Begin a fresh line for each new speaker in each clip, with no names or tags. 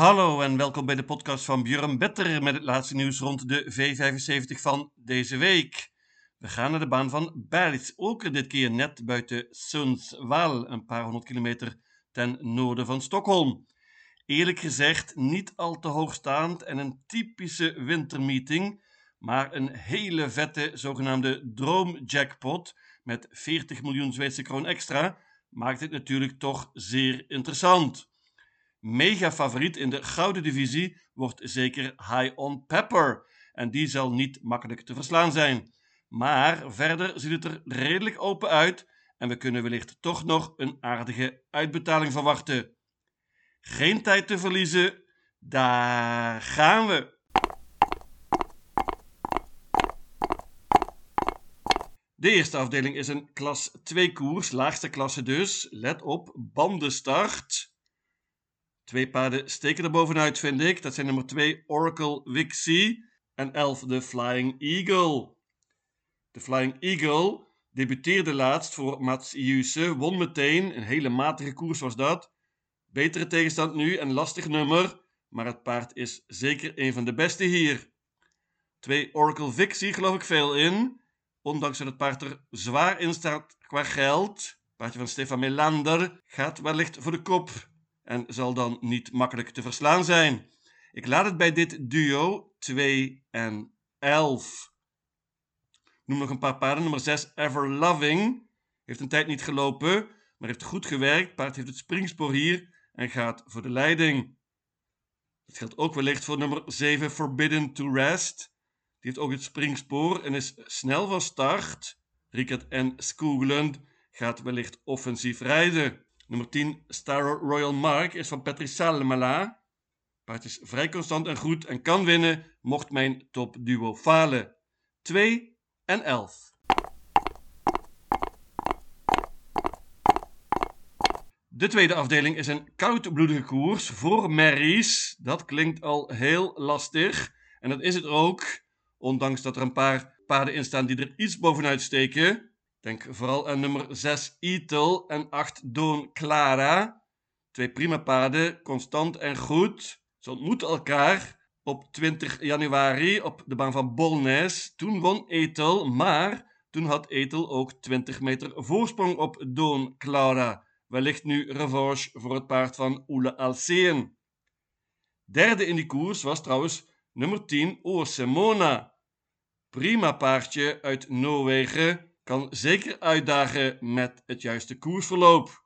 Hallo en welkom bij de podcast van Björn Better met het laatste nieuws rond de V75 van deze week. We gaan naar de baan van Bergsåker dit keer net buiten Sundsvall, een paar honderd kilometer ten noorden van Stockholm. Eerlijk gezegd niet al te hoogstaand en een typische wintermeeting, maar een hele vette zogenaamde droomjackpot met 40 miljoen Zweedse kroon extra maakt het natuurlijk toch zeer interessant. Mega favoriet in de gouden divisie wordt zeker High on Pepper. En die zal niet makkelijk te verslaan zijn. Maar verder ziet het er redelijk open uit en we kunnen wellicht toch nog een aardige uitbetaling verwachten. Geen tijd te verliezen, daar gaan we! De eerste afdeling is een klas 2 koers, laagste klasse dus. Let op, bandenstart. Twee paarden steken er bovenuit, vind ik. Dat zijn nummer 2 Oracle Wixie en 11 de Flying Eagle. De Flying Eagle debuteerde laatst voor Mats Juse, won meteen. Een hele matige koers was dat. Betere tegenstand nu en lastig nummer, maar het paard is zeker een van de beste hier. Twee Oracle Vixie geloof ik veel in, ondanks dat het paard er zwaar in staat qua geld. Paardje van Stefan Melander gaat wellicht voor de kop en zal dan niet makkelijk te verslaan zijn. Ik laat het bij dit duo 2 en 11. Noem nog een paar paarden. Nummer 6 Ever Loving. Heeft een tijd niet gelopen, maar heeft goed gewerkt. Paard heeft het springspoor hier en gaat voor de leiding. Dat geldt ook wellicht voor nummer 7 Forbidden to Rest. Die heeft ook het springspoor en is snel van start. Rickert en Skoogland gaat wellicht offensief rijden. Nummer 10, Star Royal Mark, is van Patrice Salemala. Paard is vrij constant en goed en kan winnen, mocht mijn topduo falen. 2 en 11. De tweede afdeling is een koudbloedige koers voor merries. Dat klinkt al heel lastig. En dat is het ook, ondanks dat er een paar paarden in staan die er iets bovenuit steken. Denk vooral aan nummer 6 Etel en 8 Doon Clara. Twee prima paarden, constant en goed. Ze ontmoeten elkaar op 20 januari op de baan van Bolnes. Toen won Etel, maar toen had Etel ook 20 meter voorsprong op Doon Clara. Wellicht nu revanche voor het paard van Oele Alceen. Derde in die koers was trouwens nummer 10 Oorsemona. Prima paardje uit Noorwegen kan zeker uitdagen met het juiste koersverloop.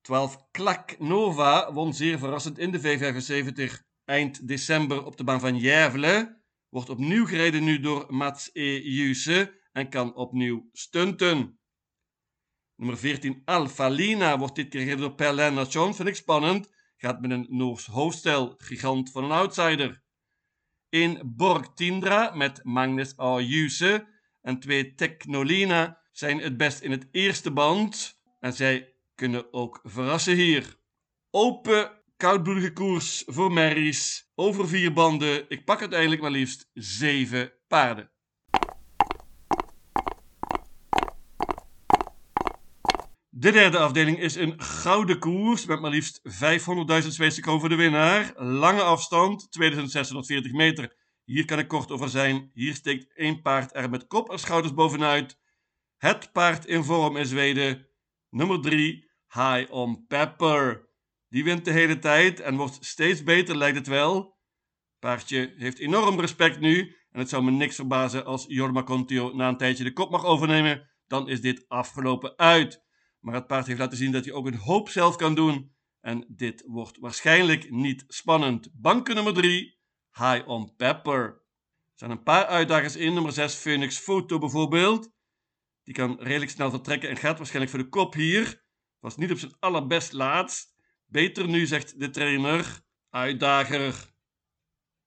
12 Klak Nova won zeer verrassend in de V75 eind december op de baan van Järvle. Wordt opnieuw gereden nu door Mats E. Juse en kan opnieuw stunten. Nummer 14 Alpha Lina wordt dit keer gereden door Per Lennartson. Vind ik spannend. Gaat met een Noors hoofdstel. Gigant van een outsider. In Borg Tindra met Magnus A. Juse en twee Technolina zijn het best in het eerste band. En zij kunnen ook verrassen hier. Open, koudbloedige koers voor merries. Over vier banden. Ik pak uiteindelijk maar liefst zeven paarden. De derde afdeling is een gouden koers met maar liefst 500.000 Zweedse kroon voor de winnaar. Lange afstand, 2640 meter. Hier kan ik kort over zijn. Hier steekt één paard er met kop en schouders bovenuit. Het paard in vorm in Zweden. Nummer 3, High on Pepper. Die wint de hele tijd en wordt steeds beter, lijkt het wel. Paardje heeft enorm respect nu. En het zou me niks verbazen als Jorma Contio na een tijdje de kop mag overnemen. Dan is dit afgelopen uit. Maar het paard heeft laten zien dat hij ook een hoop zelf kan doen. En dit wordt waarschijnlijk niet spannend. Banken nummer 3, High on Pepper. Er zijn een paar uitdagers in. Nummer 6 Phoenix Photo bijvoorbeeld. Die kan redelijk snel vertrekken en gaat waarschijnlijk voor de kop hier. Was niet op zijn allerbest laatst. Beter nu, zegt de trainer. Uitdager.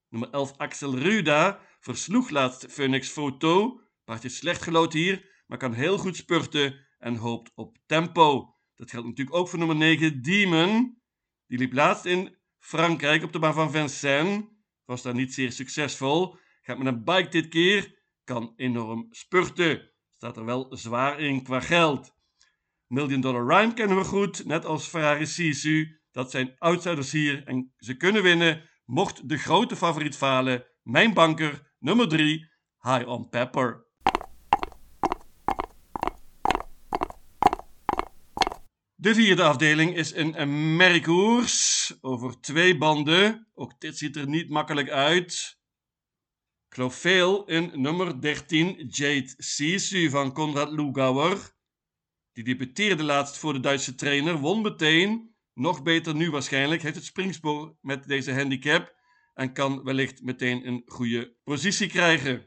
Nummer 11 Axel Ruda versloeg laatst Phoenix Photo. Paardje slecht gelood hier, maar kan heel goed spurten en hoopt op tempo. Dat geldt natuurlijk ook voor nummer 9 Demon. Die liep laatst in Frankrijk op de baan van Vincennes was daar niet zeer succesvol. Gaat met een bike dit keer, kan enorm spurten. Staat er wel zwaar in qua geld. Million Dollar Rhyme kennen we goed, net als Ferrari Sisu. Dat zijn outsiders hier en ze kunnen winnen. Mocht de grote favoriet falen, mijn banker nummer 3, High on Pepper. De vierde afdeling is een merkkoers over twee banden. Ook dit ziet er niet makkelijk uit. Veel in nummer 13, Jade Sisu van Konrad Lugauer. Die debuteerde laatst voor de Duitse trainer, won meteen. Nog beter nu waarschijnlijk, heeft het springspoor met deze handicap en kan wellicht meteen een goede positie krijgen.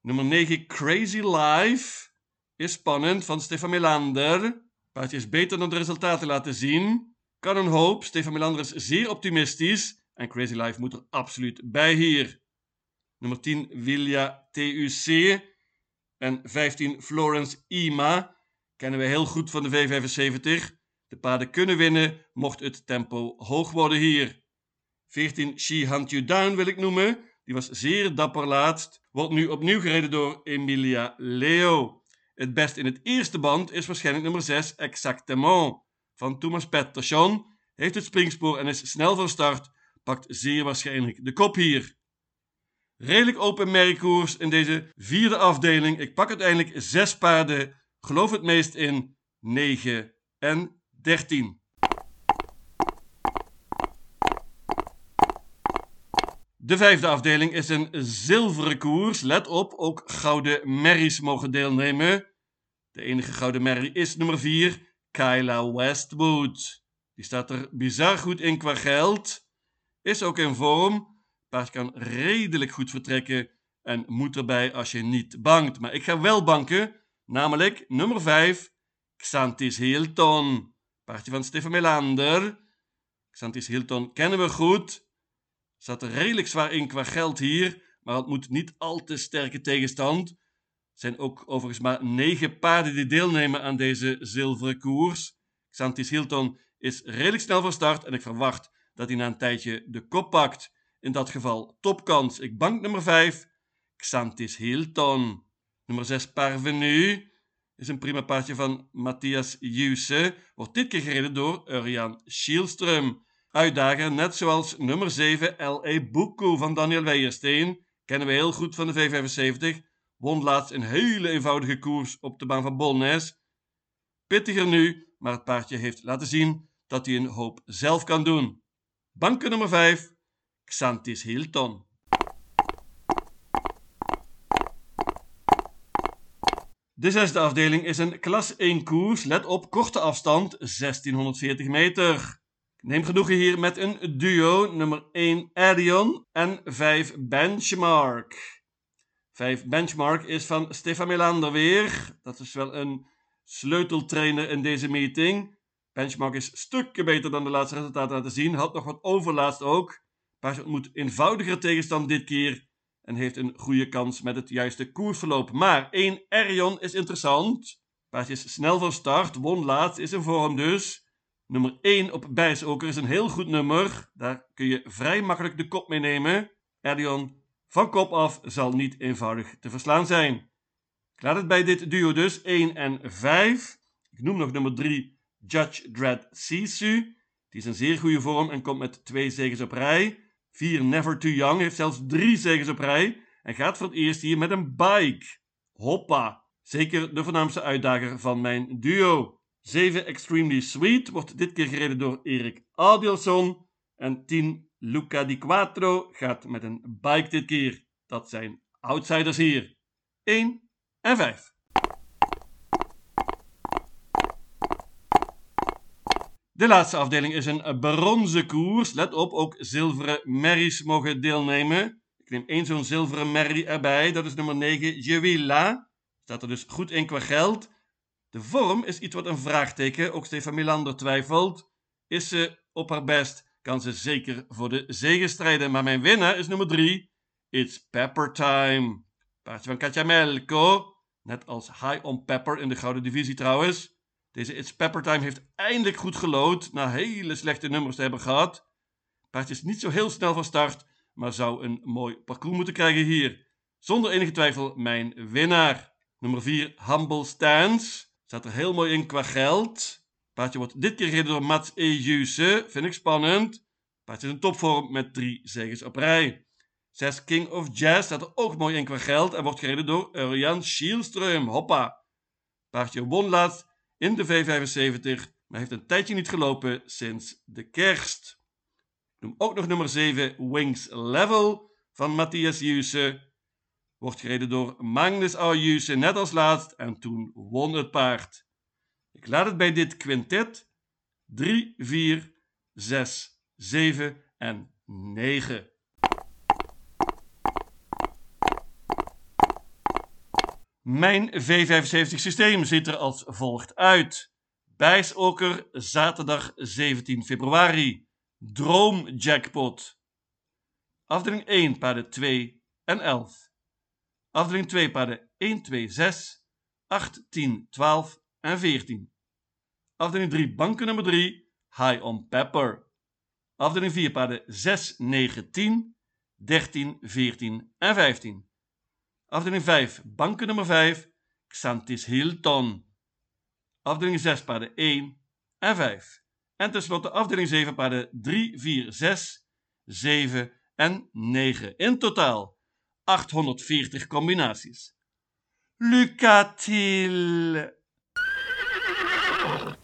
Nummer 9, Crazy Life, is spannend van Stefan Melander. Paardje is beter dan de resultaten laten zien. Kan een hoop, Stefan Melander is zeer optimistisch en Crazy Life moet er absoluut bij hier. Nummer 10, Vilja TUC. En 15, Florence Ima. Kennen we heel goed van de V75. De paarden kunnen winnen, mocht het tempo hoog worden hier. 14, She Hunt You Down wil ik noemen. Die was zeer dapper laatst. Wordt nu opnieuw gereden door Emilia Leo. Het best in het eerste band is waarschijnlijk nummer 6, Exactement. Van Thomas Pettersson. Heeft het springspoor en is snel van start. Pakt zeer waarschijnlijk de kop hier. Redelijk open merkkoers in deze vierde afdeling. Ik pak uiteindelijk zes paarden. Geloof het meest in 9 en 13. De vijfde afdeling is een zilveren koers. Let op, ook gouden merries mogen deelnemen. De enige gouden merrie is nummer 4, Kyla Westwood. Die staat er bizar goed in qua geld. Is ook in vorm. Paard kan redelijk goed vertrekken en moet erbij als je niet bangt. Maar ik ga wel banken, namelijk nummer 5, Xantis Hilton. Paardje van Stefan Melander. Xantis Hilton kennen we goed. Staat er redelijk zwaar in qua geld hier, maar het moet niet al te sterke tegenstand. Er zijn ook overigens maar negen paarden die deelnemen aan deze zilveren koers. Xantis Hilton is redelijk snel van start en ik verwacht dat hij na een tijdje de kop pakt. In dat geval topkans. Ik bank nummer 5, Xantis Hilton. Nummer 6, Parvenu. Is een prima paardje van Matthias Juse. Wordt dit keer gereden door Urian Schielström uitdager, net zoals nummer 7 L.A. Buku van Daniel Weijersteen. Kennen we heel goed van de V75. Won laatst een hele eenvoudige koers op de baan van Bolnes. Pittiger nu, maar het paardje heeft laten zien dat hij een hoop zelf kan doen. Banken nummer 5, Xantis Hilton. De zesde afdeling is een klas 1 koers. Let op, korte afstand, 1640 meter. Neem genoegen hier met een duo, nummer 1 Adion en 5 Benchmark. 5 Benchmark is van Stefan Melander weer. Dat is wel een sleuteltrainer in deze meeting. Benchmark is stukken beter dan de laatste resultaten laten zien. Had nog wat overlaatst ook. Maar ontmoet eenvoudiger tegenstand dit keer. En heeft een goede kans met het juiste koersverloop. Maar 1 Arion is interessant. Paardje is snel van start. Won laatst, is in vorm dus. Nummer 1 op Bijsoker is een heel goed nummer. Daar kun je vrij makkelijk de kop mee nemen. Erdion van kop af zal niet eenvoudig te verslaan zijn. Ik laat het bij dit duo dus 1 en 5. Ik noem nog nummer 3 Judge Dread Sisu. Die is in zeer goede vorm en komt met twee zegens op rij. 4 Never Too Young heeft zelfs drie zegens op rij en gaat voor het eerst hier met een bike. Hoppa! Zeker de voornaamste uitdager van mijn duo. 7 Extremely Sweet wordt dit keer gereden door Erik Adielson. En 10 Luca Di Quattro gaat met een bike dit keer. Dat zijn outsiders hier. 1 en 5. De laatste afdeling is een bronzen koers. Let op, ook zilveren merries mogen deelnemen. Ik neem één zo'n zilveren merrie erbij. Dat is nummer 9, Jewilla. Staat er dus goed in qua geld. De vorm is iets wat een vraagteken. Ook Stefan Milander twijfelt. Is ze op haar best, kan ze zeker voor de zegen strijden. Maar mijn winnaar is nummer 3. It's Pepper Time. Paardje van Katja Melko. Net als High on Pepper in de Gouden Divisie trouwens. Deze It's Pepper Time heeft eindelijk goed gelood. Na hele slechte nummers te hebben gehad. Paardje is niet zo heel snel van start. Maar zou een mooi parcours moeten krijgen hier. Zonder enige twijfel mijn winnaar. Nummer 4 Humble Stance. Staat er heel mooi in qua geld. Paardje wordt dit keer gereden door Mats Ejuse. Vind ik spannend. Paardje is in topvorm met drie zegens op rij. 6 King of Jazz staat er ook mooi in qua geld en wordt gereden door Örjan Schielström. Hoppa. Paardje won laatst in de V75, maar heeft een tijdje niet gelopen sinds de kerst. Noem ook nog nummer 7 Wings Level van Matthias Juse. Wordt gereden door Magnus A. Juse net als laatst en toen won het paard. Ik laat het bij dit quintet 3, 4, 6, 7 en 9. Mijn V75 systeem ziet er als volgt uit. Bijsoker, zaterdag 17 februari. Droomjackpot. Afdeling 1, paarden 2 en 11. Afdeling 2, paarden 1, 2, 6, 8, 10, 12 en 14. Afdeling 3, banken nummer 3, High on Pepper. Afdeling 4, paarden 6, 9, 10, 13, 14 en 15. Afdeling 5, banken nummer 5, Xantis Hilton. Afdeling 6, paarden 1 en 5. En tenslotte afdeling 7, paarden 3, 4, 6, 7 en 9. In totaal 840 combinaties. Lucatil!